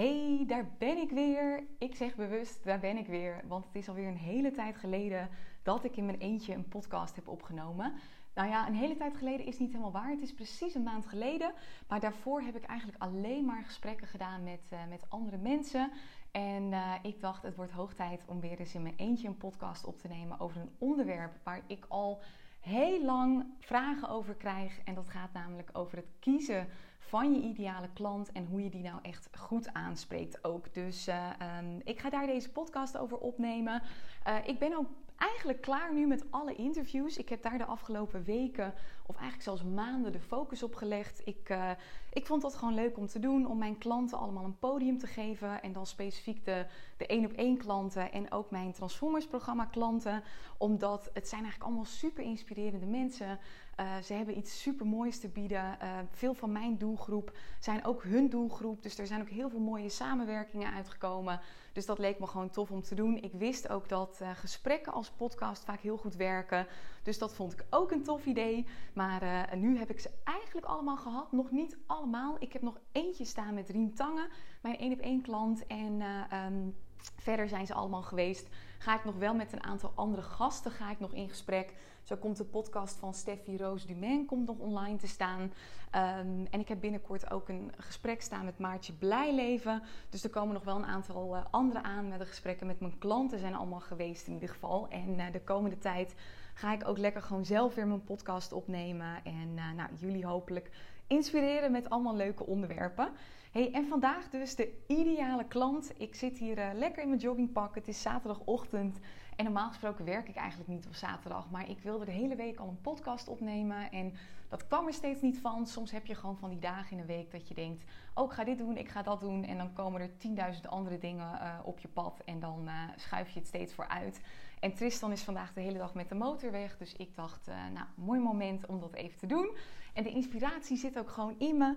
Hey, daar ben ik weer. Ik zeg bewust, daar ben ik weer. Want het is alweer een hele tijd geleden dat ik in mijn eentje een podcast heb opgenomen. Nou ja, een hele tijd geleden is niet helemaal waar. Het is precies een maand geleden. Maar daarvoor heb ik eigenlijk alleen maar gesprekken gedaan met, uh, met andere mensen. En uh, ik dacht, het wordt hoog tijd om weer eens in mijn eentje een podcast op te nemen over een onderwerp waar ik al heel lang vragen over krijg. En dat gaat namelijk over het kiezen van je ideale klant en hoe je die nou echt goed aanspreekt ook. Dus uh, um, ik ga daar deze podcast over opnemen. Uh, ik ben ook eigenlijk klaar nu met alle interviews. Ik heb daar de afgelopen weken, of eigenlijk zelfs maanden, de focus op gelegd. Ik, uh, ik vond dat gewoon leuk om te doen, om mijn klanten allemaal een podium te geven. En dan specifiek de, de één op één klanten en ook mijn Transformers programma klanten. Omdat het zijn eigenlijk allemaal super inspirerende mensen. Uh, ze hebben iets super moois te bieden. Uh, veel van mijn doelgroep zijn ook hun doelgroep. Dus er zijn ook heel veel mooie samenwerkingen uitgekomen. Dus dat leek me gewoon tof om te doen. Ik wist ook dat uh, gesprekken als podcast vaak heel goed werken. Dus dat vond ik ook een tof idee. Maar nu heb ik ze eigenlijk allemaal gehad. Nog niet allemaal. Ik heb nog eentje staan met Rien Tangen, mijn één op één klant. En um, verder zijn ze allemaal geweest. Ga ik nog wel met een aantal andere gasten ga ik nog in gesprek. Zo komt de podcast van Steffi Roos Dumain komt nog online te staan. Um, en ik heb binnenkort ook een gesprek staan met Maartje Blijleven. Dus er komen nog wel een aantal uh, andere aan met de gesprekken met mijn klanten zijn allemaal geweest in ieder geval. En uh, de komende tijd ga ik ook lekker gewoon zelf weer mijn podcast opnemen. En uh, nou, jullie hopelijk inspireren met allemaal leuke onderwerpen. Hey, en vandaag dus de ideale klant. Ik zit hier uh, lekker in mijn joggingpak. Het is zaterdagochtend. En normaal gesproken werk ik eigenlijk niet op zaterdag. Maar ik wilde de hele week al een podcast opnemen. En dat kwam er steeds niet van. Soms heb je gewoon van die dagen in een week dat je denkt: Oh, ik ga dit doen, ik ga dat doen. En dan komen er tienduizend andere dingen uh, op je pad. En dan uh, schuif je het steeds vooruit. En Tristan is vandaag de hele dag met de motor weg. Dus ik dacht: Nou, mooi moment om dat even te doen. En de inspiratie zit ook gewoon in me.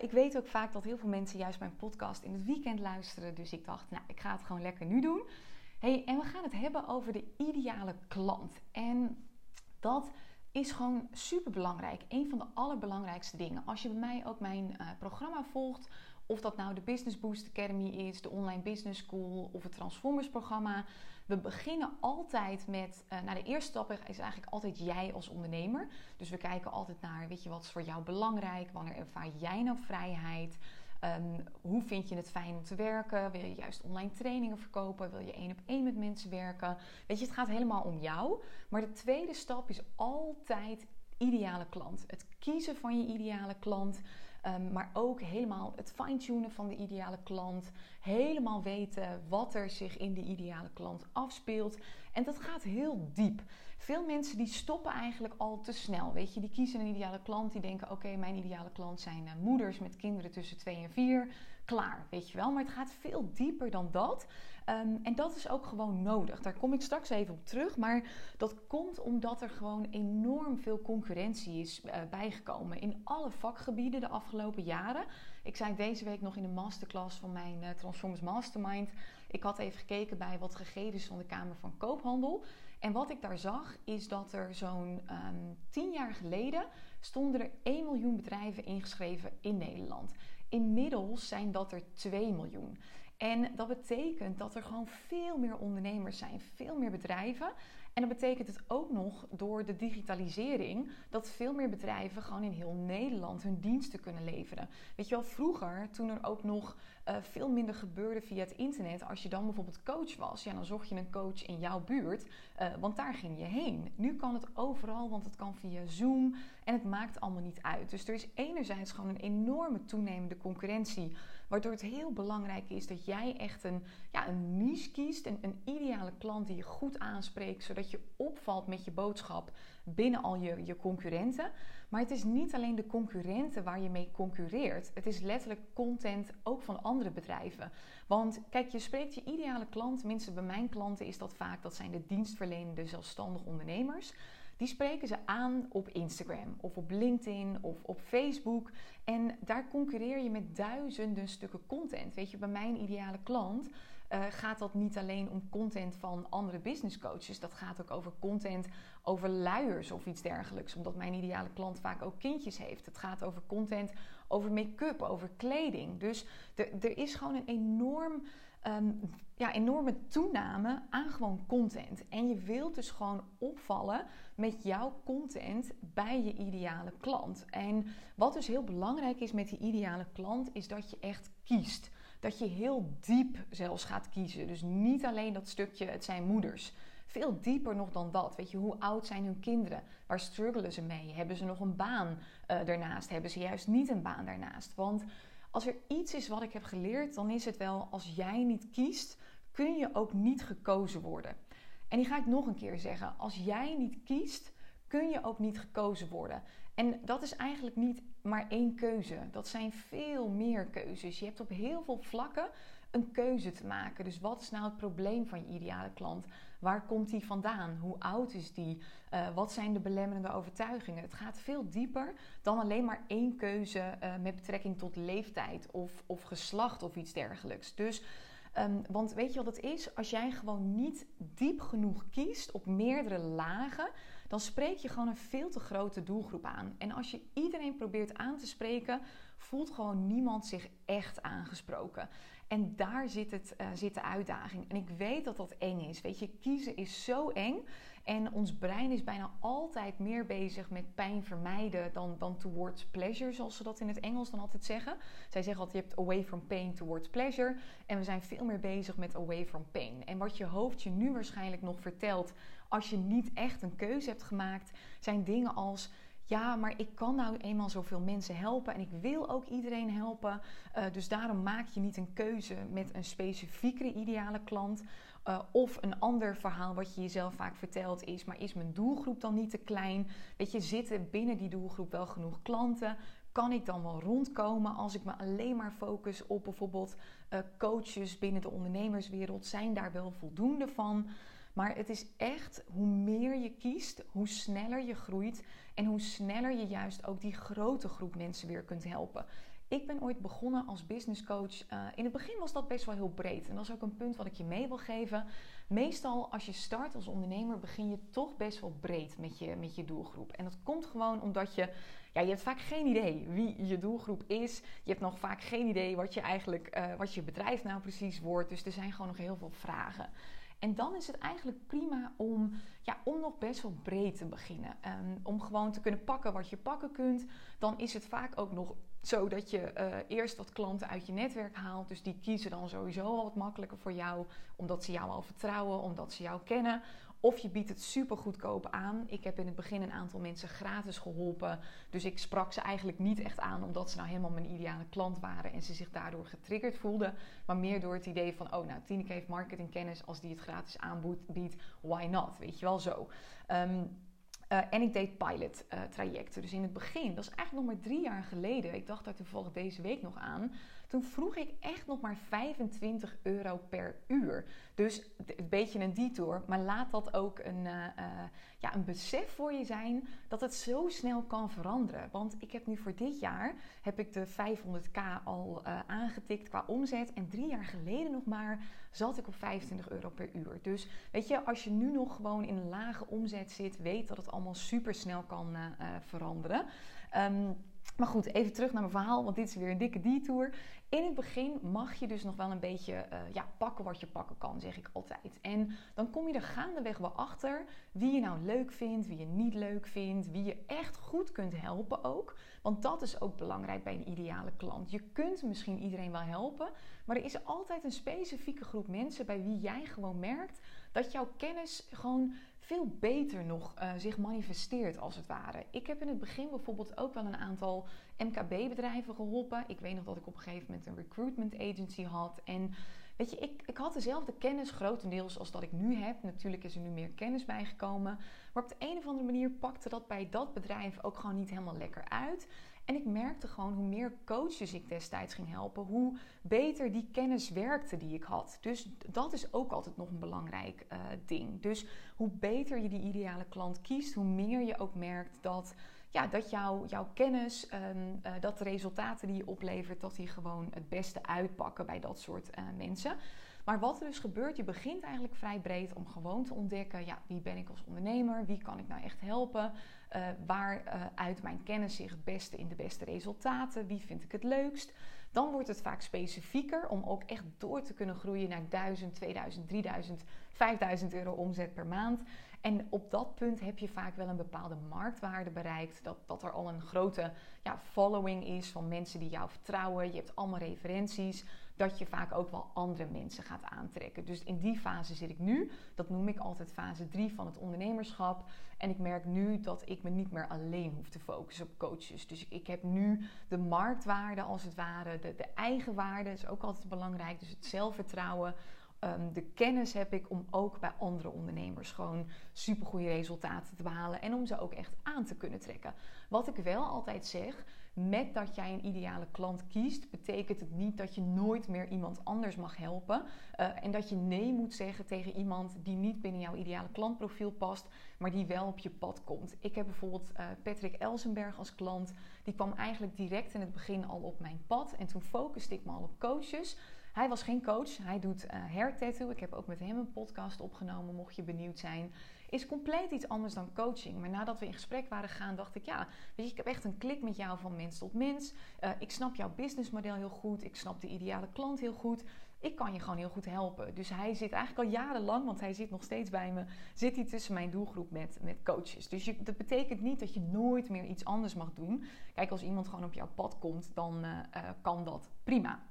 ik weet ook vaak dat heel veel mensen juist mijn podcast in het weekend luisteren. Dus ik dacht: Nou, ik ga het gewoon lekker nu doen. Hey, en we gaan het hebben over de ideale klant. En dat is gewoon super belangrijk. Een van de allerbelangrijkste dingen. Als je bij mij ook mijn uh, programma volgt, of dat nou de Business Boost Academy is, de Online Business School of het Transformers programma. We beginnen altijd met, uh, nou de eerste stap is eigenlijk altijd jij als ondernemer. Dus we kijken altijd naar, weet je, wat is voor jou belangrijk? Wanneer ervaar jij nou vrijheid? Um, hoe vind je het fijn om te werken? Wil je juist online trainingen verkopen? Wil je één op één met mensen werken? Weet je, het gaat helemaal om jou. Maar de tweede stap is altijd ideale klant. Het kiezen van je ideale klant. Um, maar ook helemaal het fine-tunen van de ideale klant. Helemaal weten wat er zich in de ideale klant afspeelt. En dat gaat heel diep. Veel mensen die stoppen eigenlijk al te snel. Weet je, die kiezen een ideale klant. Die denken: oké, mijn ideale klant zijn uh, moeders met kinderen tussen 2 en 4. Klaar, weet je wel. Maar het gaat veel dieper dan dat. Um, en dat is ook gewoon nodig. Daar kom ik straks even op terug. Maar dat komt omdat er gewoon enorm veel concurrentie is uh, bijgekomen in alle vakgebieden de afgelopen jaren. Ik zei deze week nog in de masterclass van mijn uh, Transformers Mastermind. Ik had even gekeken bij wat gegevens van de Kamer van Koophandel. En wat ik daar zag is dat er zo'n um, tien jaar geleden stonden er 1 miljoen bedrijven ingeschreven in Nederland. Inmiddels zijn dat er 2 miljoen. En dat betekent dat er gewoon veel meer ondernemers zijn, veel meer bedrijven. En dat betekent het ook nog door de digitalisering dat veel meer bedrijven gewoon in heel Nederland hun diensten kunnen leveren. Weet je wel, vroeger, toen er ook nog uh, veel minder gebeurde via het internet, als je dan bijvoorbeeld coach was, ja, dan zocht je een coach in jouw buurt, uh, want daar ging je heen. Nu kan het overal, want het kan via Zoom en het maakt allemaal niet uit. Dus er is enerzijds gewoon een enorme toenemende concurrentie, waardoor het heel belangrijk is dat jij echt een, ja, een niche kiest, een, een ideale klant die je goed aanspreekt, zodat je opvalt met je boodschap binnen al je, je concurrenten. Maar het is niet alleen de concurrenten waar je mee concurreert. Het is letterlijk content ook van andere bedrijven. Want kijk, je spreekt je ideale klant, tenminste bij mijn klanten is dat vaak, dat zijn de dienstverlenende zelfstandig ondernemers. Die spreken ze aan op Instagram of op LinkedIn of op Facebook. En daar concurreer je met duizenden stukken content. Weet je, bij mijn ideale klant uh, gaat dat niet alleen om content van andere business coaches. Dat gaat ook over content over luiers of iets dergelijks. Omdat mijn ideale klant vaak ook kindjes heeft. Het gaat over content over make-up, over kleding. Dus er is gewoon een enorm, ehm, ja, enorme toename aan gewoon content. En je wilt dus gewoon opvallen met jouw content bij je ideale klant. En wat dus heel belangrijk is met die ideale klant, is dat je echt kiest dat je heel diep zelfs gaat kiezen. Dus niet alleen dat stukje, het zijn moeders. Veel dieper nog dan dat. Weet je, hoe oud zijn hun kinderen? Waar struggelen ze mee? Hebben ze nog een baan uh, daarnaast? Hebben ze juist niet een baan daarnaast? Want als er iets is wat ik heb geleerd, dan is het wel als jij niet kiest, kun je ook niet gekozen worden. En die ga ik nog een keer zeggen. Als jij niet kiest, kun je ook niet gekozen worden. En dat is eigenlijk niet maar één keuze. Dat zijn veel meer keuzes. Je hebt op heel veel vlakken een keuze te maken. Dus wat is nou het probleem van je ideale klant? Waar komt die vandaan? Hoe oud is die? Uh, wat zijn de belemmerende overtuigingen? Het gaat veel dieper dan alleen maar één keuze uh, met betrekking tot leeftijd of, of geslacht of iets dergelijks. Dus Um, want weet je wat het is? Als jij gewoon niet diep genoeg kiest op meerdere lagen, dan spreek je gewoon een veel te grote doelgroep aan. En als je iedereen probeert aan te spreken, voelt gewoon niemand zich echt aangesproken. En daar zit, het, uh, zit de uitdaging. En ik weet dat dat eng is. Weet je, kiezen is zo eng. En ons brein is bijna altijd meer bezig met pijn vermijden dan, dan towards pleasure, zoals ze dat in het Engels dan altijd zeggen. Zij zeggen altijd: je hebt away from pain towards pleasure. En we zijn veel meer bezig met away from pain. En wat je hoofd je nu waarschijnlijk nog vertelt als je niet echt een keuze hebt gemaakt, zijn dingen als ja, maar ik kan nou eenmaal zoveel mensen helpen en ik wil ook iedereen helpen. Uh, dus daarom maak je niet een keuze met een specifiekere ideale klant. Uh, of een ander verhaal wat je jezelf vaak vertelt is, maar is mijn doelgroep dan niet te klein? Weet je, zitten binnen die doelgroep wel genoeg klanten? Kan ik dan wel rondkomen als ik me alleen maar focus op bijvoorbeeld uh, coaches binnen de ondernemerswereld? Zijn daar wel voldoende van? Maar het is echt hoe meer je kiest, hoe sneller je groeit en hoe sneller je juist ook die grote groep mensen weer kunt helpen. Ik ben ooit begonnen als business coach. Uh, in het begin was dat best wel heel breed. En dat is ook een punt wat ik je mee wil geven. Meestal als je start als ondernemer begin je toch best wel breed met je, met je doelgroep. En dat komt gewoon omdat je, ja, je hebt vaak geen idee wie je doelgroep is. Je hebt nog vaak geen idee wat je eigenlijk, uh, wat je bedrijf nou precies wordt. Dus er zijn gewoon nog heel veel vragen. En dan is het eigenlijk prima om, ja, om nog best wel breed te beginnen. Um, om gewoon te kunnen pakken wat je pakken kunt. Dan is het vaak ook nog zo dat je uh, eerst wat klanten uit je netwerk haalt. Dus die kiezen dan sowieso al wat makkelijker voor jou. Omdat ze jou al vertrouwen, omdat ze jou kennen. Of je biedt het super goedkoop aan. Ik heb in het begin een aantal mensen gratis geholpen. Dus ik sprak ze eigenlijk niet echt aan omdat ze nou helemaal mijn ideale klant waren en ze zich daardoor getriggerd voelden. Maar meer door het idee van, oh nou, Tineke heeft marketingkennis. Als die het gratis aanbiedt, why not? Weet je wel zo. Um, uh, en ik deed pilot uh, trajecten. Dus in het begin, dat is eigenlijk nog maar drie jaar geleden. Ik dacht daar toevallig deze week nog aan. Toen vroeg ik echt nog maar 25 euro per uur. Dus een beetje een detour. Maar laat dat ook een, uh, ja, een besef voor je zijn dat het zo snel kan veranderen. Want ik heb nu voor dit jaar heb ik de 500k al aangetikt qua omzet. En drie jaar geleden nog maar zat ik op 25 euro per uur. Dus weet je, als je nu nog gewoon in een lage omzet zit, weet dat het allemaal super snel kan veranderen. Um, maar goed, even terug naar mijn verhaal, want dit is weer een dikke detour. In het begin mag je dus nog wel een beetje uh, ja, pakken wat je pakken kan, zeg ik altijd. En dan kom je er gaandeweg wel achter wie je nou leuk vindt, wie je niet leuk vindt, wie je echt goed kunt helpen ook. Want dat is ook belangrijk bij een ideale klant. Je kunt misschien iedereen wel helpen, maar er is altijd een specifieke groep mensen bij wie jij gewoon merkt dat jouw kennis gewoon veel beter nog uh, zich manifesteert als het ware. Ik heb in het begin bijvoorbeeld ook wel een aantal MKB-bedrijven geholpen. Ik weet nog dat ik op een gegeven moment een recruitment agency had. En weet je, ik, ik had dezelfde kennis grotendeels als dat ik nu heb. Natuurlijk is er nu meer kennis bijgekomen. Maar op de een of andere manier pakte dat bij dat bedrijf ook gewoon niet helemaal lekker uit. En ik merkte gewoon hoe meer coaches ik destijds ging helpen, hoe beter die kennis werkte die ik had. Dus dat is ook altijd nog een belangrijk uh, ding. Dus hoe beter je die ideale klant kiest, hoe meer je ook merkt dat ja, dat jouw jouw kennis, um, uh, dat de resultaten die je oplevert, dat die gewoon het beste uitpakken bij dat soort uh, mensen. Maar wat er dus gebeurt, je begint eigenlijk vrij breed om gewoon te ontdekken, ja, wie ben ik als ondernemer, wie kan ik nou echt helpen, uh, waar uit mijn kennis zich het beste in de beste resultaten, wie vind ik het leukst. Dan wordt het vaak specifieker om ook echt door te kunnen groeien naar 1000, 2000, 3000, 5000 euro omzet per maand. En op dat punt heb je vaak wel een bepaalde marktwaarde bereikt. Dat, dat er al een grote ja, following is van mensen die jou vertrouwen. Je hebt allemaal referenties. Dat je vaak ook wel andere mensen gaat aantrekken. Dus in die fase zit ik nu. Dat noem ik altijd fase 3 van het ondernemerschap. En ik merk nu dat ik me niet meer alleen hoef te focussen op coaches. Dus ik, heb nu de marktwaarde als het ware. De, de eigenwaarde is ook altijd belangrijk. Dus het zelfvertrouwen Ehm, de kennis heb ik om ook bij andere ondernemers gewoon supergoeie resultaten te behalen en om ze ook echt aan te kunnen trekken. Wat ik wel altijd zeg, met dat jij een ideale klant kiest, betekent het niet dat je nooit meer iemand anders mag helpen. Uh, en dat je nee moet zeggen tegen iemand die niet binnen jouw ideale klantprofiel past, maar die wel op je pad komt. Ik heb bijvoorbeeld uh, Patrick Elsenberg als klant. Die kwam eigenlijk direct in het begin al op mijn pad. En toen focuste ik me al op coaches. Hij was geen coach, hij doet uh, hair tattoo. Ik heb ook met hem een podcast opgenomen, mocht je benieuwd zijn. Is compleet iets anders dan coaching. Maar nadat we in gesprek waren gegaan, dacht ik: ja, weet je, ik heb echt een klik met jou van mens tot mens. Uh, ik snap jouw businessmodel heel goed. Ik snap de ideale klant heel goed. Ik kan je gewoon heel goed helpen. Dus hij zit eigenlijk al jarenlang, want hij zit nog steeds bij me, zit hij tussen mijn doelgroep met, met coaches. Dus dat betekent niet dat je nooit meer iets anders mag doen. Kijk, als iemand gewoon op jouw pad komt, dan uh, kan dat prima.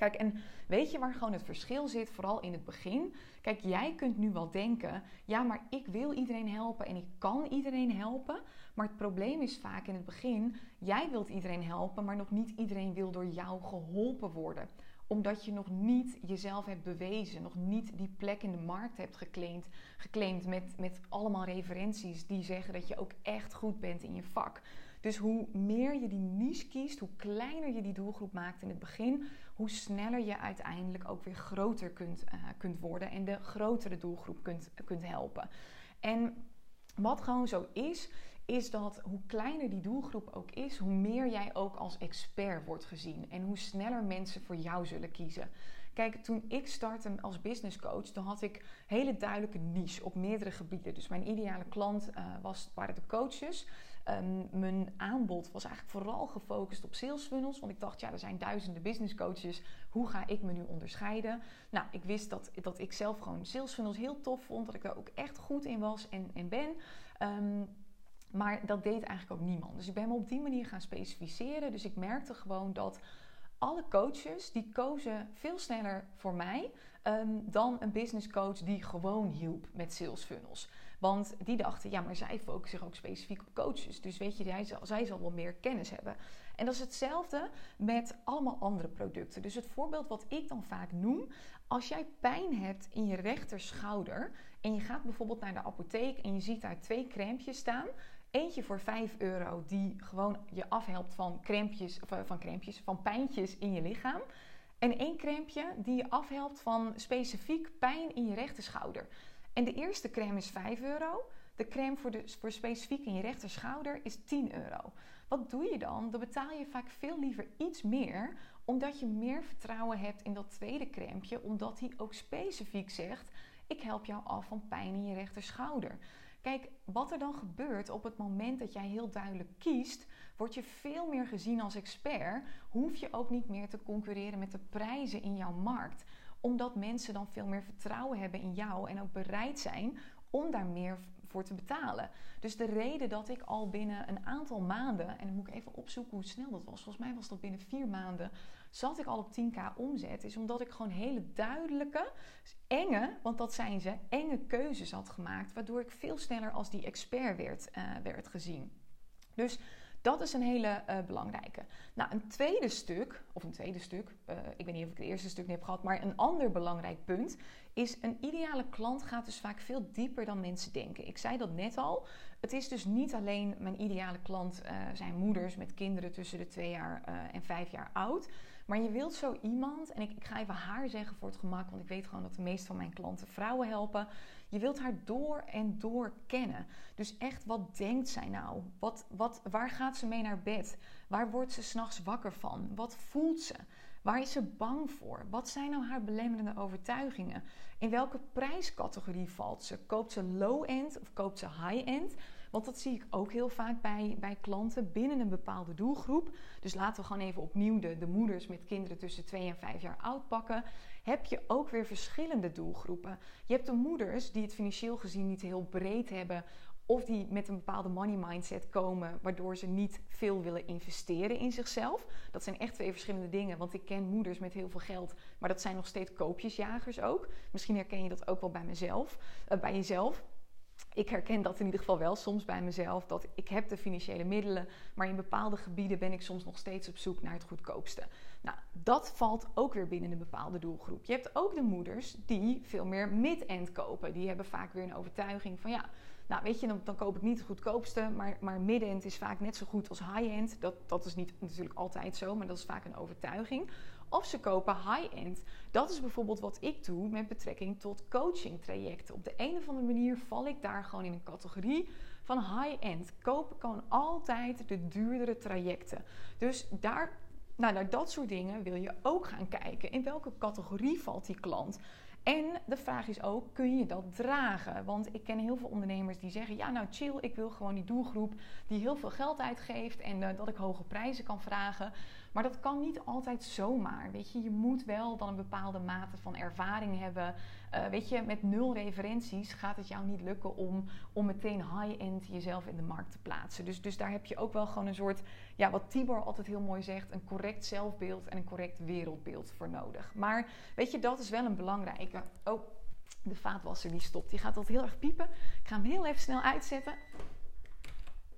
Kijk, en weet je waar gewoon het verschil zit, vooral in het begin? Kijk, jij kunt nu wel denken, ja, maar ik wil iedereen helpen en ik kan iedereen helpen. Maar het probleem is vaak in het begin, jij wilt iedereen helpen, maar nog niet iedereen wil door jou geholpen worden omdat je nog niet jezelf hebt bewezen, nog niet die plek in de markt hebt geclaimd, geclaimd met, met allemaal referenties die zeggen dat je ook echt goed bent in je vak. Dus hoe meer je die niche kiest, hoe kleiner je die doelgroep maakt in het begin, hoe sneller je uiteindelijk ook weer groter kunt, uh, kunt worden en de grotere doelgroep kunt, kunt helpen. En wat gewoon zo is, is dat hoe kleiner die doelgroep ook is, hoe meer jij ook als expert wordt gezien en hoe sneller mensen voor jou zullen kiezen. Kijk, toen ik startte als business coach, dan had ik hele duidelijke niche op meerdere gebieden. Dus mijn ideale klant uh, was, waren de coaches. Um, mijn aanbod was eigenlijk vooral gefocust op sales funnels. Want ik dacht, ja, er zijn duizenden business coaches. Hoe ga ik me nu onderscheiden? Nou, ik wist dat, dat ik zelf gewoon sales funnels heel tof vond. Dat ik daar ook echt goed in was en, en ben. Um, maar dat deed eigenlijk ook niemand. Dus ik ben me op die manier gaan specificeren. Dus ik merkte gewoon dat alle coaches die kozen veel sneller voor mij um, dan een business coach die gewoon hielp met sales funnels. Want die dachten, ja, maar zij focussen zich ook specifiek op coaches. Dus weet je, zij zal, zij zal wel meer kennis hebben. En dat is hetzelfde met allemaal andere producten. Dus het voorbeeld wat ik dan vaak noem, als jij pijn hebt in je rechterschouder en je gaat bijvoorbeeld naar de apotheek en je ziet daar twee crèmes staan, Eentje voor 5 euro die gewoon je afhelpt van eh, van crempjes, van pijntjes in je lichaam. En één crempje die je afhelpt van specifiek pijn in je rechterschouder. En de eerste crème is 5 euro. De crème voor, de, specifiek in je rechterschouder is 10 euro. Wat doe je dan? Dan betaal je vaak veel liever iets meer, omdat je meer vertrouwen hebt in dat tweede crème, omdat hij ook specifiek zegt: ik help jou af van pijn in je rechterschouder. Kijk, wat er dan gebeurt op het moment dat jij heel duidelijk kiest, word je veel meer gezien als expert. Hoef je ook niet meer te concurreren met de prijzen in jouw markt. Omdat mensen dan veel meer vertrouwen hebben in jou en ook bereid zijn om daar meer voor te betalen. Dus de reden dat ik al binnen een aantal maanden, en dan moet ik even opzoeken hoe snel dat was, volgens mij was dat binnen vier maanden, zat ik al op 10k omzet, is omdat ik gewoon hele duidelijke, enge, want dat zijn ze, enge keuzes had gemaakt, waardoor ik veel sneller als die expert werd, uh, werd gezien. Dus Dat is een hele uh, belangrijke. Nou, een tweede stuk, of een tweede stuk, uh, ik weet niet of ik het eerste stuk niet heb gehad, maar een ander belangrijk punt is een ideale klant gaat dus vaak veel dieper dan mensen denken. Ik zei dat net al. Het is dus niet alleen mijn ideale klant uh, zijn moeders met kinderen tussen de twee jaar en vijf jaar oud. Maar je wilt zo iemand, en ik, ik, ga even haar zeggen voor het gemak, want ik weet gewoon dat de meeste van mijn klanten vrouwen helpen. Je wilt haar door en door kennen. Dus echt, wat denkt zij nou? Wat, wat, waar gaat ze mee naar bed? Waar wordt ze s'nachts wakker van? Wat voelt ze? Waar is ze bang voor? Wat zijn nou haar belemmerende overtuigingen? In welke prijscategorie valt ze? Koopt ze low-end of koopt ze high-end? Want dat zie ik ook heel vaak bij, bij klanten binnen een bepaalde doelgroep. Dus laten we gewoon even opnieuw de, de moeders met kinderen tussen 2 en 5 jaar oud pakken. Heb je ook weer verschillende doelgroepen. Je hebt de moeders die het financieel gezien niet heel breed hebben of die met een bepaalde money mindset komen, waardoor ze niet veel willen investeren in zichzelf. Dat zijn echt twee verschillende dingen, want ik ken moeders met heel veel geld, maar dat zijn nog steeds koopjesjagers ook. Misschien herken je dat ook wel bij mezelf, uh, bij jezelf ik herken dat in ieder geval wel soms bij mezelf. Dat ik heb de financiële middelen, maar in bepaalde gebieden ben ik soms nog steeds op zoek naar het goedkoopste. Nou, dat valt ook weer binnen een bepaalde doelgroep. Je hebt ook de moeders die veel meer mid-end kopen. Die hebben vaak weer een overtuiging van ja, nou weet je, dan, koop ik niet het goedkoopste, maar, maar mid-end is vaak net zo goed als high-end. Dat, dat is niet natuurlijk altijd zo, maar dat is vaak een overtuiging. Of ze kopen high-end. Dat is bijvoorbeeld wat ik doe met betrekking tot coaching trajecten. Op de een of andere manier val ik daar gewoon in een categorie van high-end. Ik gewoon altijd de duurdere trajecten. Dus daar, nou, naar dat soort dingen wil je ook gaan kijken. In welke categorie valt die klant? En de vraag is ook, kun je dat dragen? Want ik ken heel veel ondernemers die zeggen, ja nou chill, ik wil gewoon die doelgroep die heel veel geld uitgeeft en uh, dat ik hoge prijzen kan vragen. Maar dat kan niet altijd zomaar. Weet je, je moet wel dan een bepaalde mate van ervaring hebben. Uh, weet je, met nul referenties gaat het jou niet lukken om, om meteen high-end jezelf in de markt te plaatsen. Dus, dus daar heb je ook wel gewoon een soort, ja, wat Tibor altijd heel mooi zegt, een correct zelfbeeld en een correct wereldbeeld voor nodig. Maar weet je, dat is wel een belangrijke. Oh, de vaatwasser die stopt. Die gaat altijd heel erg piepen. Ik ga hem heel even snel uitzetten.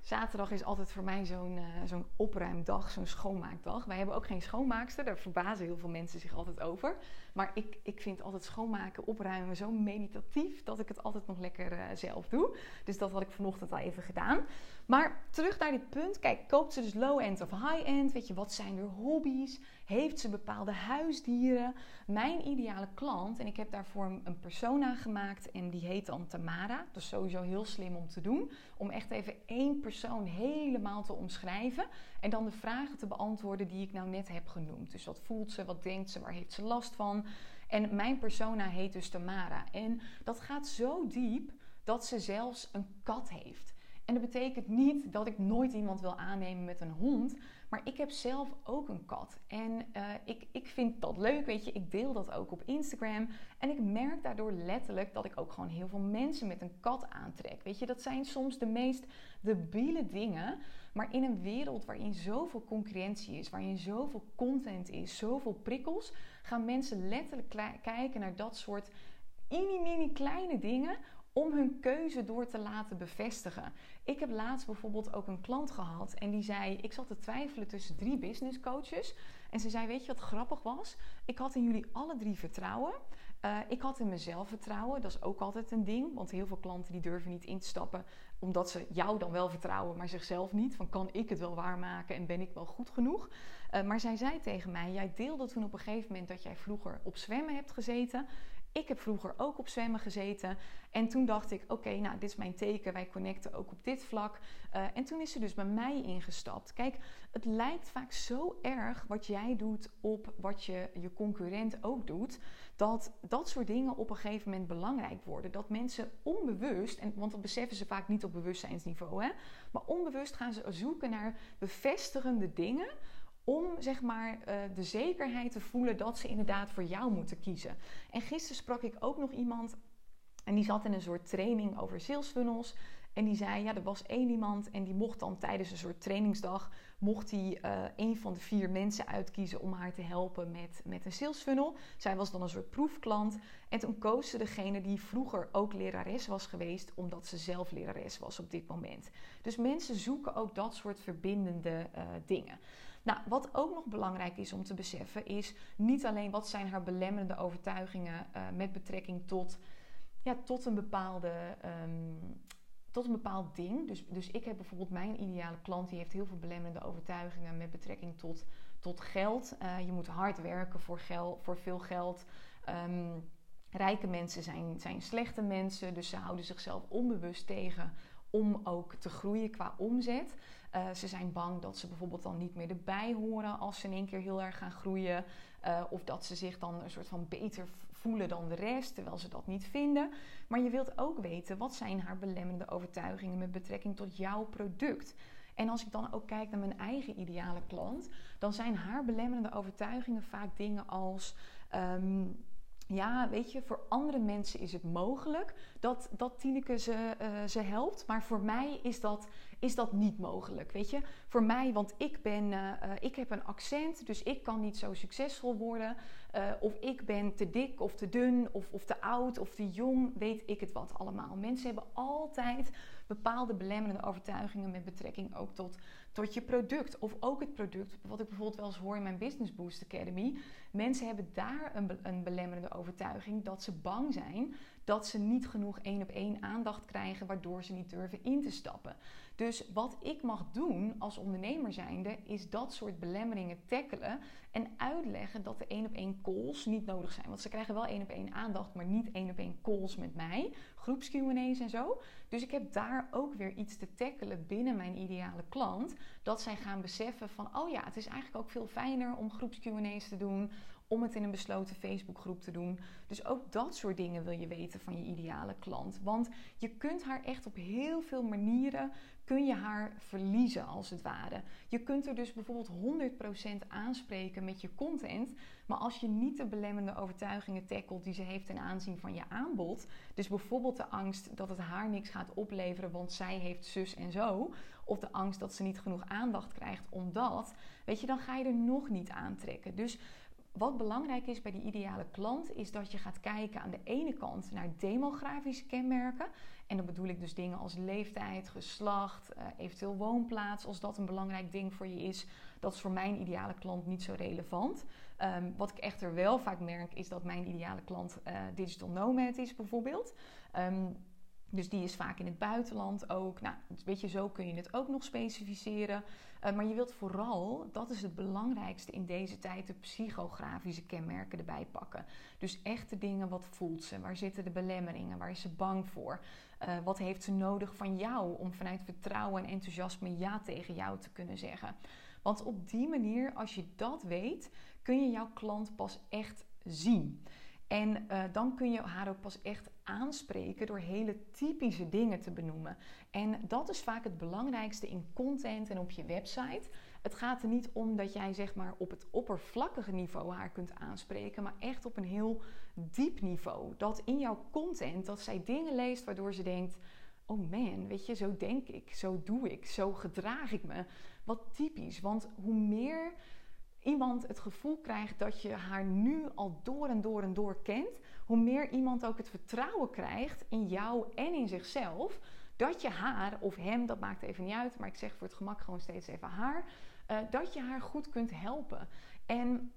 Zaterdag is altijd voor mij zo'n uh, zo'n opruimdag, zo'n schoonmaakdag. Wij hebben ook geen schoonmaakster, daar verbazen heel veel mensen zich altijd over. Maar ik, ik vind altijd schoonmaken, opruimen zo meditatief dat ik het altijd nog lekker uh, zelf doe. Dus dat had ik vanochtend al even gedaan. Maar terug naar dit punt. Kijk, koopt ze dus low-end of high-end? Weet je, wat zijn er hobby's? Heeft ze bepaalde huisdieren? Mijn ideale klant, en ik heb daarvoor een persona gemaakt en die heet dan Tamara. Dat is sowieso heel slim om te doen. Om echt even één persoon helemaal te omschrijven. En dan de vragen te beantwoorden die ik nou net heb genoemd. Dus wat voelt ze, wat denkt ze, waar heeft ze last van? En mijn persona heet dus Tamara. En dat gaat zo diep dat ze zelfs een kat heeft. En dat betekent niet dat ik nooit iemand wil aannemen met een hond. Maar ik heb zelf ook een kat. En uh, ik, ik vind dat leuk, weet je. Ik deel dat ook op Instagram. En ik merk daardoor letterlijk dat ik ook gewoon heel veel mensen met een kat aantrek. Weet je, dat zijn soms de meest debiele dingen. Maar in een wereld waarin zoveel concurrentie is, waarin zoveel content is, zoveel prikkels, gaan mensen letterlijk kijken naar dat soort mini-mini kleine dingen om hun keuze door te laten bevestigen. Ik heb laatst bijvoorbeeld ook een klant gehad en die zei: Ik zat te twijfelen tussen drie business coaches. En ze zei: Weet je wat grappig was? Ik had in jullie alle drie vertrouwen. Uh, ik had in mezelf vertrouwen. Dat is ook altijd een ding. Want heel veel klanten die durven niet in te stappen. Omdat ze jou dan wel vertrouwen, maar zichzelf niet. Van kan ik het wel waarmaken en ben ik wel goed genoeg? Uh, maar zij zei tegen mij: Jij deelde toen op een gegeven moment dat jij vroeger op zwemmen hebt gezeten. Ik heb vroeger ook op zwemmen gezeten. En toen dacht ik, oké, nou, dit is mijn teken. Wij connecten ook op dit vlak. Uh, en toen is ze dus bij mij ingestapt. Kijk, het lijkt vaak zo erg wat jij doet op wat je, je concurrent ook doet. Dat dat soort dingen op een gegeven moment belangrijk worden. Dat mensen onbewust, en, want dat beseffen ze vaak niet op bewustzijnsniveau, hè, maar onbewust gaan ze zoeken naar bevestigende dingen om zeg maar uh, de zekerheid te voelen dat ze inderdaad voor jou moeten kiezen. En gisteren sprak ik ook nog iemand en die zat in een soort training over sales funnels. En die zei, ja, er was één iemand en die mocht dan tijdens een soort trainingsdag, mocht hij uh, een van de vier mensen uitkiezen om haar te helpen met, met een sales funnel. Zij was dan een soort proefklant. En toen koos ze degene die vroeger ook lerares was geweest, omdat ze zelf lerares was op dit moment. Dus mensen zoeken ook dat soort verbindende uh, dingen. Nou, wat ook nog belangrijk is om te beseffen, is niet alleen wat zijn haar belemmerende overtuigingen uh, met betrekking tot, ja, tot een bepaalde. Um, tot een bepaald ding. Dus, dus ik heb bijvoorbeeld mijn ideale klant, die heeft heel veel belemmerende overtuigingen met betrekking tot, tot geld. Uh, je moet hard werken voor, geld, voor veel geld. Um, rijke mensen zijn, zijn slechte mensen, dus ze houden zichzelf onbewust tegen om ook te groeien qua omzet. Uh, ze zijn bang dat ze bijvoorbeeld dan niet meer erbij horen als ze in één keer heel erg gaan groeien. Uh, of dat ze zich dan een soort van beter voelen dan de rest, terwijl ze dat niet vinden. Maar je wilt ook weten wat zijn haar belemmerende overtuigingen met betrekking tot jouw product. En als ik dan ook kijk naar mijn eigen ideale klant, dan zijn haar belemmerende overtuigingen vaak dingen als. Um, ja, weet je, voor andere mensen is het mogelijk dat, dat Tineke ze, uh, ze helpt. Maar voor mij is dat, is dat niet mogelijk. Weet je, voor mij, want ik, ben, uh, ik heb een accent, dus ik kan niet zo succesvol worden. Of ik ben te dik of te dun of, of te oud of te jong, weet ik het wat allemaal. Mensen hebben altijd bepaalde belemmerende overtuigingen met betrekking ook tot, tot je product. Of ook het product, wat ik bijvoorbeeld wel eens hoor in mijn Business Boost Academy. Mensen hebben daar een, een belemmerende overtuiging dat ze bang zijn dat ze niet genoeg één op één aandacht krijgen, waardoor ze niet durven in te stappen. Dus wat ik mag doen als ondernemer zijnde, is dat soort belemmeringen tackelen en uitleggen dat de één op één calls niet nodig zijn. Want ze krijgen wel één op één aandacht, maar niet één op één calls met mij, groeps Q&A's en zo. Dus ik heb daar ook weer iets te tackelen binnen mijn ideale klant, dat zij gaan beseffen van, oh ja, het is eigenlijk ook veel fijner om groeps Q&A's te doen, om het in een besloten Facebookgroep te doen. Dus ook dat soort dingen wil je weten van je ideale klant. Want je kunt haar echt op heel veel manieren kun je haar verliezen als het ware. Je kunt er dus bijvoorbeeld 100% aanspreken met je content, maar als je niet de belemmerende overtuigingen tackelt die ze heeft ten aanzien van je aanbod, dus bijvoorbeeld de angst dat het haar niks gaat opleveren, want zij heeft zus en zo, of de angst dat ze niet genoeg aandacht krijgt omdat, weet je, dan ga je er nog niet aantrekken. Dus wat belangrijk is bij die ideale klant, is dat je gaat kijken aan de ene kant naar demografische kenmerken. En dan bedoel ik dus dingen als leeftijd, geslacht, eh, eventueel woonplaats. Als dat een belangrijk ding voor je is, dat is voor mijn ideale klant niet zo relevant. Ehm, wat ik echter wel vaak merk, is dat mijn ideale klant uh, digital nomad is bijvoorbeeld. Um, dus die is vaak in het buitenland ook. Nou, weet je, zo kun je het ook nog specificeren. Uh, maar je wilt vooral, dat is het belangrijkste in deze tijd, de psychografische kenmerken erbij pakken. Dus echte dingen, wat voelt ze? Waar zitten de belemmeringen? Waar is ze bang voor? Uh, wat heeft ze nodig van jou om vanuit vertrouwen en enthousiasme ja tegen jou te kunnen zeggen? Want op die manier, als je dat weet, kun je jouw klant pas echt zien. En uh, dan kun je haar ook pas echt aanspreken door hele typische dingen te benoemen. En dat is vaak het belangrijkste in content en op je website. Het gaat er niet om dat jij zeg maar op het oppervlakkige niveau haar kunt aanspreken, maar echt op een heel diep niveau. Dat in jouw content dat zij dingen leest waardoor ze denkt: "Oh man, weet je, zo denk ik, zo doe ik, zo gedraag ik me." Wat typisch, want hoe meer iemand het gevoel krijgt dat je haar nu al door en door en door kent, hoe meer iemand ook het vertrouwen krijgt in jou en in zichzelf, dat je haar of hem, dat maakt even niet uit, maar ik zeg voor het gemak gewoon steeds even haar, uh, dat je haar goed kunt helpen. En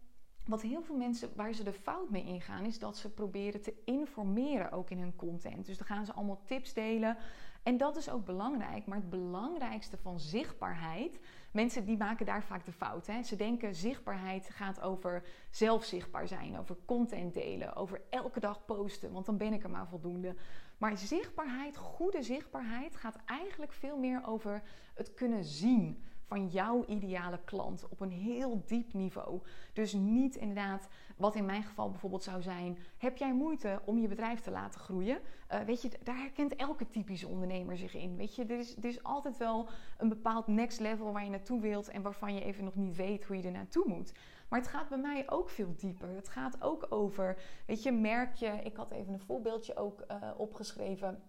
wat heel veel mensen, waar ze de fout mee ingaan, is dat ze proberen te informeren ook in hun content. Dus dan gaan ze allemaal tips delen. En dat is ook belangrijk. Maar het belangrijkste van zichtbaarheid. Mensen die maken daar vaak de fout. Hè? Ze denken zichtbaarheid gaat over zelfzichtbaar zijn, over content delen, over elke dag posten, want dan ben ik er maar voldoende. Maar zichtbaarheid, goede zichtbaarheid, gaat eigenlijk veel meer over het kunnen zien van jouw ideale klant op een heel diep niveau. Dus niet inderdaad, wat in mijn geval bijvoorbeeld zou zijn: heb jij moeite om je bedrijf te laten groeien? Uh, weet je, daar herkent elke typische ondernemer zich in. Weet je, er is, er is altijd wel een bepaald next level waar je naartoe wilt en waarvan je even nog niet weet hoe je er naartoe moet. Maar het gaat bij mij ook veel dieper. Het gaat ook over, weet je, merk je, ik had even een voorbeeldje ook uh, opgeschreven.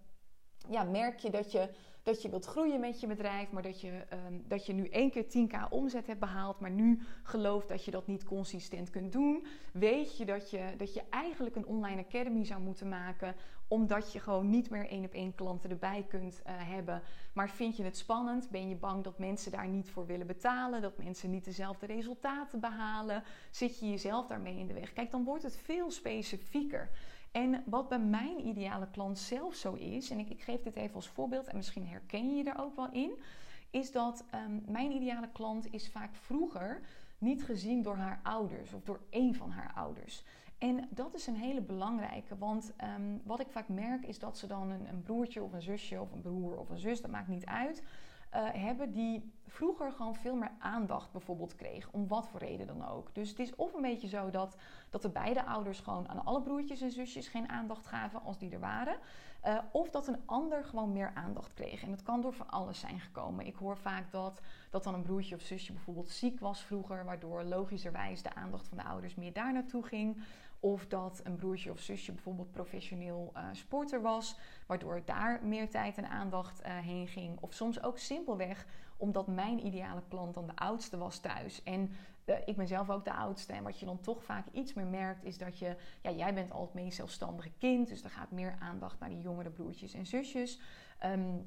Ja, merk je dat je dat je wilt groeien met je bedrijf, maar dat je, ehm, dat je nu één keer 10k omzet hebt behaald, maar nu gelooft dat je dat niet consistent kunt doen. Weet je dat je, dat je eigenlijk een online academy zou moeten maken, omdat je gewoon niet meer één op één klanten erbij kunt uh, hebben. Maar vind je het spannend? Ben je bang dat mensen daar niet voor willen betalen? Dat mensen niet dezelfde resultaten behalen? Zit je jezelf daarmee in de weg? Kijk, dan wordt het veel specifieker. En wat bij mijn ideale klant zelf zo is, en ik, ik geef dit even als voorbeeld en misschien herken je je er ook wel in, is dat um, mijn ideale klant is vaak vroeger niet gezien door haar ouders of door één van haar ouders. En dat is een hele belangrijke, want um, wat ik vaak merk is dat ze dan een, een, broertje of een zusje of een broer of een zus, dat maakt niet uit, uh, hebben die vroeger gewoon veel meer aandacht bijvoorbeeld kreeg, om wat voor reden dan ook. Dus het is of een beetje zo dat, dat de beide ouders gewoon aan alle broertjes en zusjes geen aandacht gaven als die er waren. Uh, of dat een ander gewoon meer aandacht kreeg. En dat kan door van alles zijn gekomen. Ik hoor vaak dat, dat dan een broertje of zusje bijvoorbeeld ziek was vroeger, waardoor logischerwijs de aandacht van de ouders meer daar naartoe ging. Of dat een broertje of zusje bijvoorbeeld professioneel uh, sporter was, waardoor daar meer tijd en aandacht uh, heen ging. Of soms ook simpelweg omdat mijn ideale klant dan de oudste was thuis. En uh, ik ben zelf ook de oudste. En wat je dan toch vaak iets meer merkt, is dat je, ja, jij bent al het meest zelfstandige kind. Dus er gaat meer aandacht naar die jongere broertjes en zusjes. Um,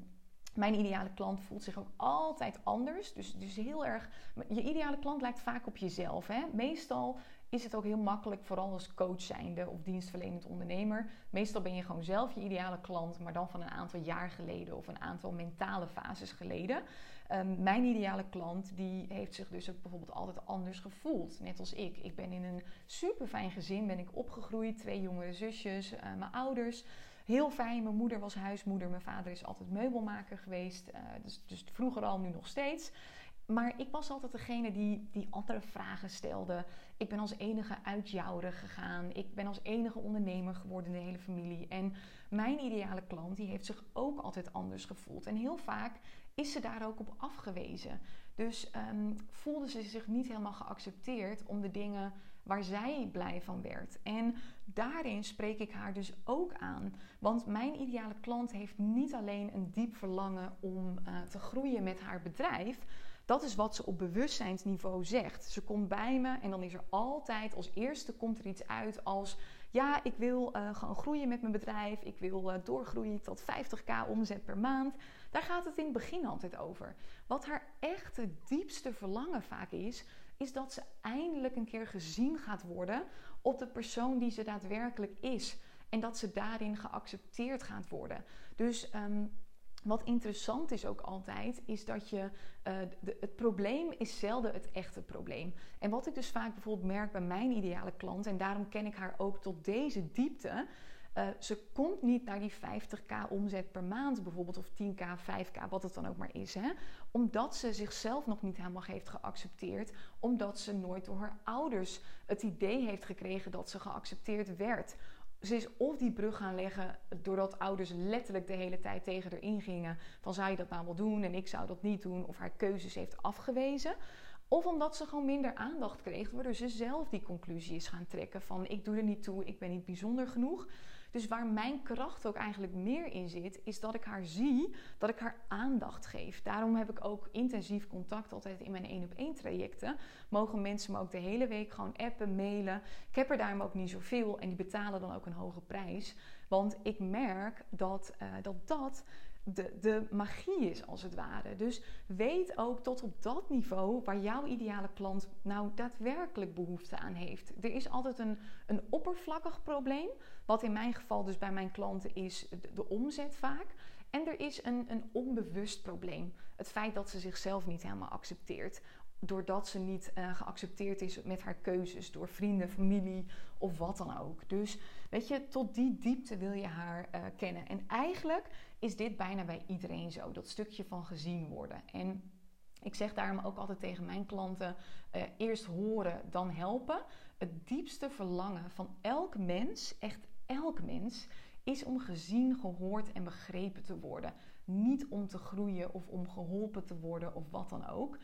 mijn ideale klant voelt zich ook altijd anders. Dus, dus heel erg. Je ideale klant lijkt vaak op jezelf. Hè? Meestal is het ook heel makkelijk, vooral als coach zijnde of dienstverlenend ondernemer. Meestal ben je gewoon zelf je ideale klant, maar dan van een aantal jaar geleden of een aantal mentale fases geleden. Um, mijn ideale klant die heeft zich dus ook bijvoorbeeld altijd anders gevoeld, net als ik. Ik ben in een super fijn gezin, ben ik opgegroeid, twee jongere zusjes, uh, mijn ouders. Heel fijn, mijn moeder was huismoeder, mijn vader is altijd meubelmaker geweest, uh, dus, dus vroeger al, nu nog steeds. Maar ik was altijd degene die, die andere vragen stelde. Ik ben als enige uitjouwer gegaan. Ik ben als enige ondernemer geworden in de hele familie. En mijn ideale klant die heeft zich ook altijd anders gevoeld. En heel vaak is ze daar ook op afgewezen. Dus um, voelde ze zich niet helemaal geaccepteerd om de dingen waar zij blij van werd. En daarin spreek ik haar dus ook aan. Want mijn ideale klant heeft niet alleen een diep verlangen om uh, te groeien met haar bedrijf dat is wat ze op bewustzijnsniveau zegt. Ze komt bij me en dan is er altijd als eerste komt er iets uit als ja, ik wil uh, gewoon groeien met mijn bedrijf. Ik wil uh, doorgroeien tot 50k omzet per maand. Daar gaat het in het begin altijd over. Wat haar echte diepste verlangen vaak is, is dat ze eindelijk een keer gezien gaat worden op de persoon die ze daadwerkelijk is. En dat ze daarin geaccepteerd gaat worden. Dus um, wat interessant is ook altijd, is dat je. Uh, de, het probleem is zelden het echte probleem. En wat ik dus vaak bijvoorbeeld merk bij mijn ideale klant, en daarom ken ik haar ook tot deze diepte. Uh, ze komt niet naar die 50k omzet per maand bijvoorbeeld, of 10k, 5k, wat het dan ook maar is. Hè? Omdat ze zichzelf nog niet helemaal heeft geaccepteerd. Omdat ze nooit door haar ouders het idee heeft gekregen dat ze geaccepteerd werd ze is of die brug gaan leggen doordat ouders letterlijk de hele tijd tegen haar ingingen van zou je dat nou wel doen en ik zou dat niet doen of haar keuzes heeft afgewezen. Of omdat ze gewoon minder aandacht kreeg, waardoor ze zelf die conclusie is gaan trekken van ik doe er niet toe, ik ben niet bijzonder genoeg. Dus waar mijn kracht ook eigenlijk meer in zit, is dat ik haar zie, dat ik haar aandacht geef. Daarom heb ik ook intensief contact altijd in mijn één op één trajecten. Mogen mensen me ook de hele week gewoon appen, mailen. Ik heb er daarom ook niet zoveel en die betalen dan ook een hoge prijs. Want ik merk dat uh, dat, dat de, de magie is, als het ware. Dus weet ook tot op dat niveau waar jouw ideale klant nou daadwerkelijk behoefte aan heeft. Er is altijd een, een oppervlakkig probleem, wat in mijn geval dus bij mijn klanten is de, omzet vaak. En er is een, een onbewust probleem. Het feit dat ze zichzelf niet helemaal accepteert doordat ze niet uh, geaccepteerd is met haar keuzes door vrienden, familie of wat dan ook. Dus weet je, tot die diepte wil je haar uh, kennen. En eigenlijk is dit bijna bij iedereen zo, dat stukje van gezien worden. En ik zeg daarom ook altijd tegen mijn klanten: uh, eerst horen, dan helpen. Het diepste verlangen van elk mens, echt elk mens, is om gezien, gehoord en begrepen te worden. Niet om te groeien of om geholpen te worden of wat dan ook.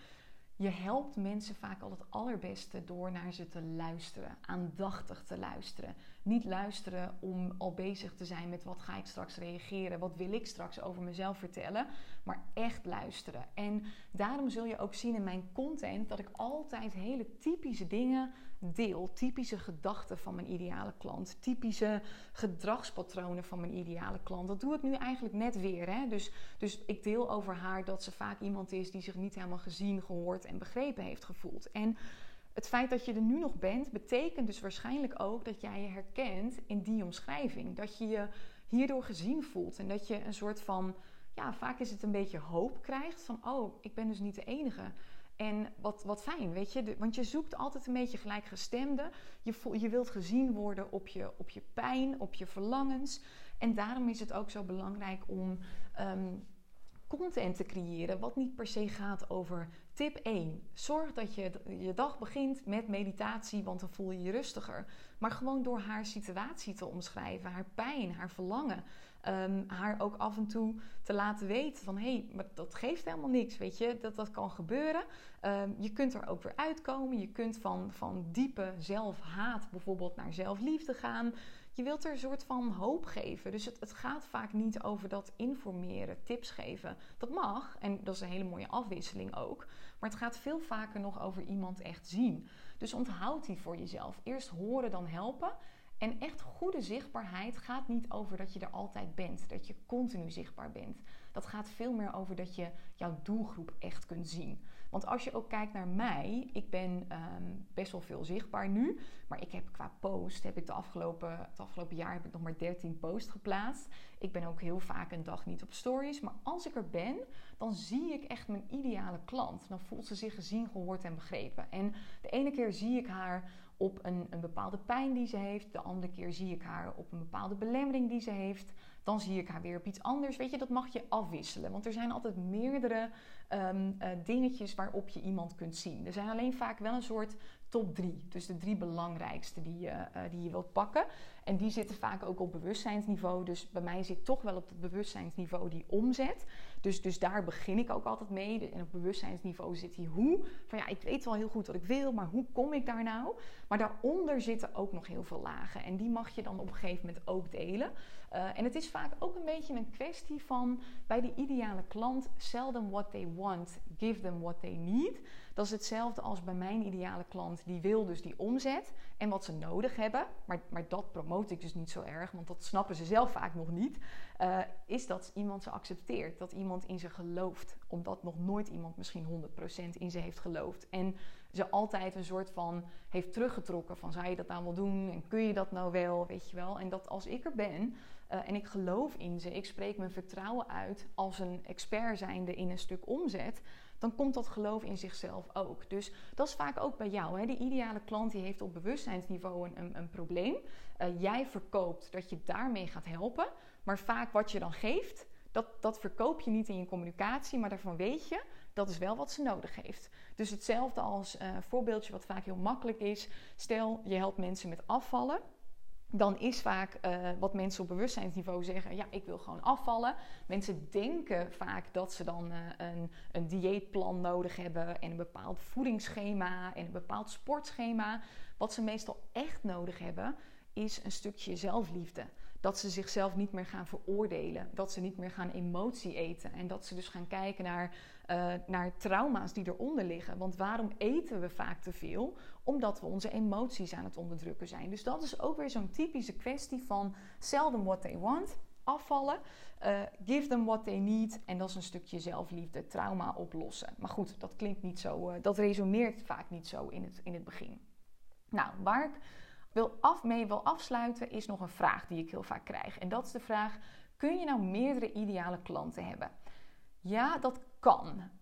Je helpt mensen vaak al het allerbeste door naar ze te luisteren, aandachtig te luisteren. Niet luisteren om al bezig te zijn met wat ga ik straks reageren, wat wil ik straks over mezelf vertellen, maar echt luisteren. En daarom zul je ook zien in mijn content dat ik altijd hele typische dingen deel, typische gedachten van mijn ideale klant, typische gedragspatronen van mijn ideale klant. Dat doe ik nu eigenlijk net weer. Hè? Dus, dus ik deel over haar dat ze vaak iemand is die zich niet helemaal gezien, gehoord en begrepen heeft gevoeld. En het feit dat je er nu nog bent, betekent dus waarschijnlijk ook dat jij je herkent in die omschrijving. Dat je je hierdoor gezien voelt en dat je een soort van, ja, vaak is het een beetje hoop krijgt van, oh, ik ben dus niet de enige. En wat, wat fijn, weet je, want je zoekt altijd een beetje gelijkgestemde. Je, je wilt gezien worden op je, op je pijn, op je verlangens. En daarom is het ook zo belangrijk om ehm, content te creëren, wat niet per se gaat over tip 1. Zorg dat je je dag begint met meditatie, want dan voel je je rustiger. Maar gewoon door haar situatie te omschrijven, haar pijn, haar verlangen. Ehm, haar ook af en toe te laten weten van hé, hey, maar dat geeft helemaal niks, weet je, dat dat kan gebeuren. Ehm, je kunt er ook weer uitkomen. Je kunt van, van diepe zelfhaat bijvoorbeeld naar zelfliefde gaan je wilt er een soort van hoop geven. Dus het, het gaat vaak niet over dat informeren, tips geven. Dat mag en dat is een hele mooie afwisseling ook. Maar het gaat veel vaker nog over iemand echt zien. Dus onthoud die voor jezelf. Eerst horen, dan helpen. En echt goede zichtbaarheid gaat niet over dat je er altijd bent, dat je continu zichtbaar bent. Dat gaat veel meer over dat je jouw doelgroep echt kunt zien. Want als je ook kijkt naar mij, ik ben ehm, best wel veel zichtbaar nu. Maar ik heb qua post, heb ik de afgelopen, het afgelopen jaar heb ik nog maar 13 posts geplaatst. Ik ben ook heel vaak een dag niet op stories. Maar als ik er ben, dan zie ik echt mijn ideale klant. Dan voelt ze zich gezien, gehoord en begrepen. En de ene keer zie ik haar op een, een bepaalde pijn die ze heeft. De andere keer zie ik haar op een bepaalde belemmering die ze heeft. Dan zie ik haar weer op iets anders. Weet je, dat mag je afwisselen. Want er zijn altijd meerdere um, uh, dingetjes waarop je iemand kunt zien. Er zijn alleen vaak wel een soort top drie. Dus de drie belangrijkste die je, uh, die je wilt pakken. En die zitten vaak ook op bewustzijnsniveau. Dus bij mij zit toch wel op het bewustzijnsniveau die omzet. Dus, dus daar begin ik ook altijd mee. En op bewustzijnsniveau zit die hoe. Van ja, ik weet wel heel goed wat ik wil, maar hoe kom ik daar nou? Maar daaronder zitten ook nog heel veel lagen. En die mag je dan op een gegeven moment ook delen. Uh, en het is vaak ook een beetje een kwestie van bij de ideale klant: sell them what they want, give them what they need. Dat is hetzelfde als bij mijn ideale klant. Die wil dus die omzet en wat ze nodig hebben. Maar, maar dat promote ik dus niet zo erg, want dat snappen ze zelf vaak nog niet. Uh, is dat iemand ze accepteert, dat iemand in ze gelooft. Omdat nog nooit iemand misschien 100% in ze heeft geloofd. En ze altijd een soort van heeft teruggetrokken van zou je dat nou wel doen en kun je dat nou wel, weet je wel. En dat als ik er ben uh, en ik geloof in ze, ik spreek mijn vertrouwen uit als een expert zijnde in een stuk omzet, dan komt dat geloof in zichzelf ook. Dus dat is vaak ook bij jou. Hè? De ideale klant die heeft op bewustzijnsniveau een, een, probleem. Uh, jij verkoopt dat je daarmee gaat helpen. Maar vaak wat je dan geeft, dat, dat verkoop je niet in je communicatie, maar daarvan weet je dat is wel wat ze nodig heeft. Dus hetzelfde als uh, voorbeeldje wat vaak heel makkelijk is. Stel, je helpt mensen met afvallen dan is vaak uh, wat mensen op bewustzijnsniveau zeggen: ja, ik wil gewoon afvallen. Mensen denken vaak dat ze dan uh, een, een dieetplan nodig hebben en een bepaald voedingsschema en een bepaald sportschema. Wat ze meestal echt nodig hebben, is een stukje zelfliefde. Dat ze zichzelf niet meer gaan veroordelen. Dat ze niet meer gaan emotie eten. En dat ze dus gaan kijken naar, uh, naar trauma's die eronder liggen. Want waarom eten we vaak te veel? Omdat we onze emoties aan het onderdrukken zijn. Dus dat is ook weer zo'n typische kwestie van sell them what they want. Afvallen, uh, give them what they need. En dat is een stukje zelfliefde, trauma oplossen. Maar goed, dat klinkt niet zo, uh, dat resoneert vaak niet zo in het, in het begin. Nou, waar ik wil af, mee wil afsluiten is nog een vraag die ik heel vaak krijg. En dat is de vraag: kun je nou meerdere ideale klanten hebben? Ja, dat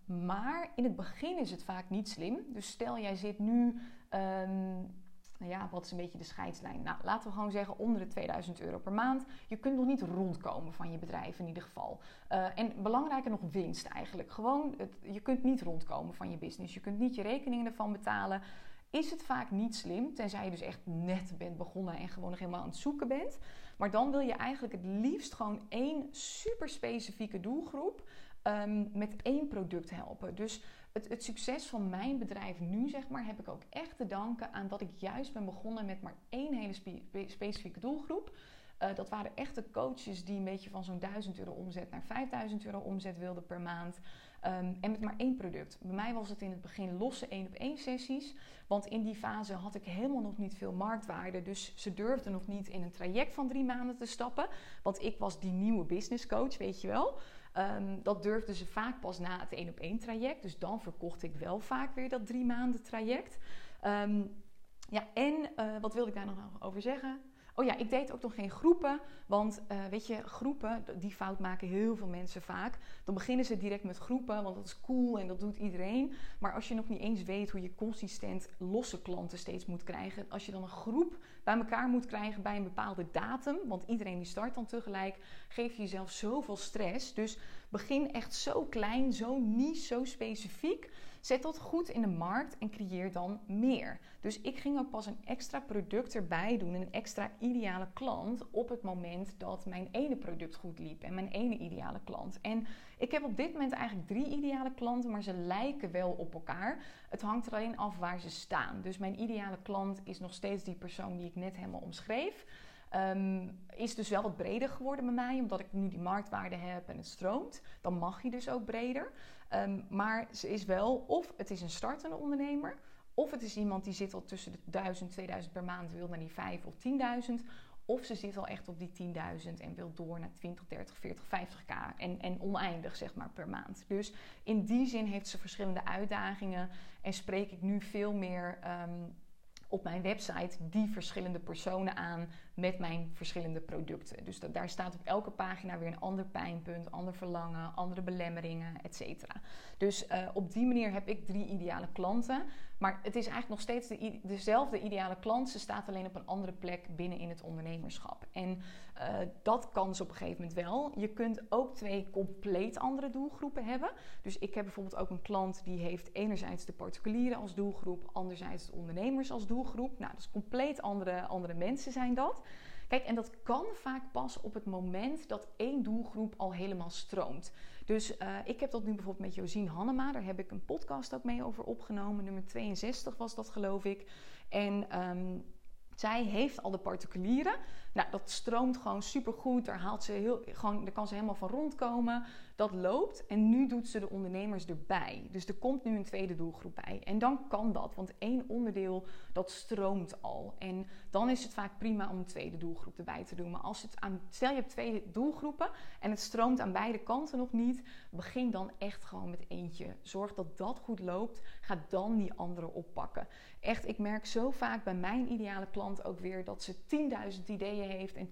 Maar in het begin is het vaak niet slim. Dus stel jij zit nu. Um, nou ja, wat is een beetje de scheidslijn? Nou, laten we gewoon zeggen onder de 2000 euro per maand. Je kunt nog niet rondkomen van je bedrijf in ieder geval. Uh, en belangrijker nog winst eigenlijk. Gewoon, het, je kunt niet rondkomen van je business. Je kunt niet je rekeningen ervan betalen is het vaak niet slim, tenzij je dus echt net bent begonnen en gewoon nog helemaal aan het zoeken bent. Maar dan wil je eigenlijk het liefst gewoon één super specifieke doelgroep ehm, met één product helpen. Dus het, het, succes van mijn bedrijf nu, zeg maar, heb ik ook echt te danken aan dat ik juist ben begonnen met maar één hele specifieke doelgroep. Uh, dat waren echte coaches die een beetje van zo'n 1000 euro omzet naar 5000 euro omzet wilden per maand. Ehm, en met maar één product. Bij mij was het in het begin losse één op één sessies. Want in die fase had ik helemaal nog niet veel marktwaarde. Dus ze durfden nog niet in een traject van drie maanden te stappen. Want ik was die nieuwe business coach, weet je wel. Um, dat durfden ze vaak pas na het één op één traject. Dus dan verkocht ik wel vaak weer dat drie maanden traject. Um, ja, en uh, wat wilde ik daar nog over zeggen? Oh ja, ik deed ook nog geen groepen. Want uh, weet je, groepen, die fout maken heel veel mensen vaak. Dan beginnen ze direct met groepen, want dat is cool en dat doet iedereen. Maar als je nog niet eens weet hoe je consistent losse klanten steeds moet krijgen. Als je dan een groep bij elkaar moet krijgen bij een bepaalde datum. Want iedereen die start dan tegelijk. Geef je jezelf zoveel stress. Dus begin echt zo klein, zo niche, zo specifiek. Zet dat goed in de markt en creëer dan meer. Dus ik ging ook pas een extra product erbij doen, een extra ideale klant op het moment dat mijn ene product goed liep en mijn ene ideale klant. En ik heb op dit moment eigenlijk drie ideale klanten, maar ze lijken wel op elkaar. Het hangt er alleen af waar ze staan. Dus mijn ideale klant is nog steeds die persoon die ik net helemaal omschreef. Um, is dus wel wat breder geworden bij mij, omdat ik nu die marktwaarde heb en het stroomt. Dan mag je dus ook breder. Um, maar ze is wel, of het is een startende ondernemer, of het is iemand die zit al tussen de 1000, 2000 per maand, wil naar die 5 of 10.000. Of ze zit al echt op die 10.000 en wil door naar 20, 30, 40, 50k. En, en oneindig, zeg maar, per maand. Dus in die zin heeft ze verschillende uitdagingen. En spreek ik nu veel meer um, op mijn website die verschillende personen aan met mijn verschillende producten. Dus daar staat op elke pagina weer een ander pijnpunt, ander verlangen, andere belemmeringen, etc. Dus uh, op die manier heb ik drie ideale klanten. Maar het is eigenlijk nog steeds de, dezelfde ideale klant. Ze staat alleen op een andere plek binnen in het ondernemerschap. En uh, dat kan ze op een gegeven moment wel. Je kunt ook twee compleet andere doelgroepen hebben. Dus ik heb bijvoorbeeld ook een klant die heeft enerzijds de particulieren als doelgroep, anderzijds de ondernemers als doelgroep. Nou, dat compleet andere, andere mensen zijn dat. Kijk, en dat kan vaak pas op het moment dat één doelgroep al helemaal stroomt. Dus uh, ik heb dat nu bijvoorbeeld met Josien Hannema. Daar heb ik een podcast ook mee over opgenomen. Nummer 62 was dat, geloof ik. En um, zij heeft al de particulieren. Nou, dat stroomt gewoon supergoed. Daar, haalt ze heel, gewoon, daar kan ze helemaal van rondkomen. Dat loopt. En nu doet ze de ondernemers erbij. Dus er komt nu een tweede doelgroep bij. En dan kan dat. Want één onderdeel, dat stroomt al. En dan is het vaak prima om een tweede doelgroep erbij te doen. Maar als het aan, stel je hebt twee doelgroepen en het stroomt aan beide kanten nog niet. Begin dan echt gewoon met eentje. Zorg dat dat goed loopt. Ga dan die andere oppakken. Echt, ik merk zo vaak bij mijn ideale klant ook weer dat ze 10.000 ideeën heeft en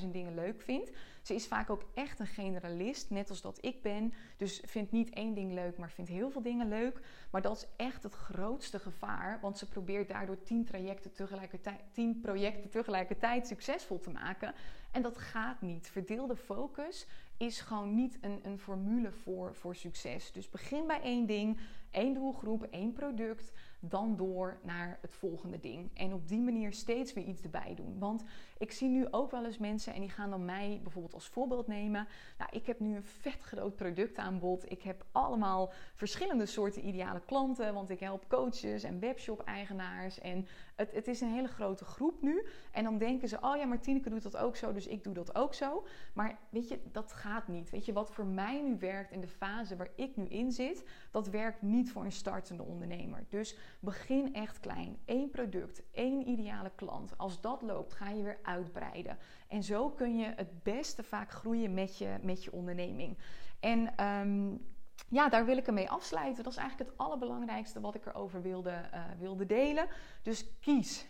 10.000 dingen leuk vindt. Ze is vaak ook echt een generalist, net als dat ik ben. Dus vindt niet één ding leuk, maar vindt heel veel dingen leuk. Maar dat is echt het grootste gevaar, want ze probeert daardoor 10 trajecten tegelijkertijd, 10 projecten tegelijkertijd succesvol te maken. En dat gaat niet. Verdeelde focus is gewoon niet een, een formule voor, voor succes. Dus begin bij één ding, één doelgroep, één product dan door naar het volgende ding. En op die manier steeds weer iets erbij doen. Want ik zie nu ook wel eens mensen en die gaan dan mij bijvoorbeeld als voorbeeld nemen. Nou, ik heb nu een vet groot productaanbod. Ik heb allemaal verschillende soorten ideale klanten, want ik help coaches en webshop-eigenaars. En het, het is een hele grote groep nu. En dan denken ze, oh ja, Martineke doet dat ook zo, dus ik doe dat ook zo. Maar weet je, dat gaat niet. Weet je, wat voor mij nu werkt in de fase waar ik nu in zit, dat werkt niet voor een startende ondernemer. Dus begin echt klein. Eén product, één ideale klant. Als dat loopt, ga je weer uitbreiden. En zo kun je het beste vaak groeien met je, met je onderneming. En um, ja, daar wil ik ermee afsluiten. Dat is eigenlijk het allerbelangrijkste wat ik erover wilde, uh, wilde delen. Dus kies.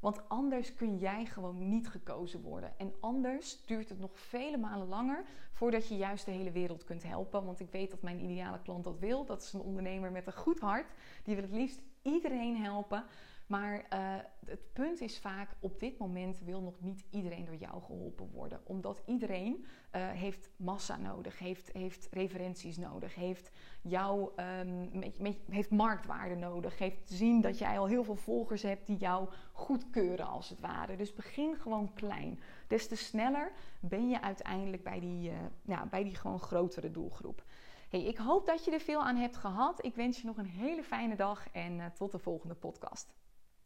Want anders kun jij gewoon niet gekozen worden. En anders duurt het nog vele malen langer voordat je juist de hele wereld kunt helpen. Want ik weet dat mijn ideale klant dat wil. Dat is een ondernemer met een goed hart. Die wil het liefst iedereen helpen. Maar uh, het punt is vaak, op dit moment wil nog niet iedereen door jou geholpen worden. Omdat iedereen uh, heeft massa nodig, heeft, heeft referenties nodig, heeft jou, um, heeft marktwaarde nodig, heeft zien dat jij al heel veel volgers hebt die jou goedkeuren als het ware. Dus begin gewoon klein. Des te sneller ben je uiteindelijk bij die, uh, bij die gewoon grotere doelgroep. Hey, ik hoop dat je er veel aan hebt gehad. Ik wens je nog een hele fijne dag en tot de volgende podcast.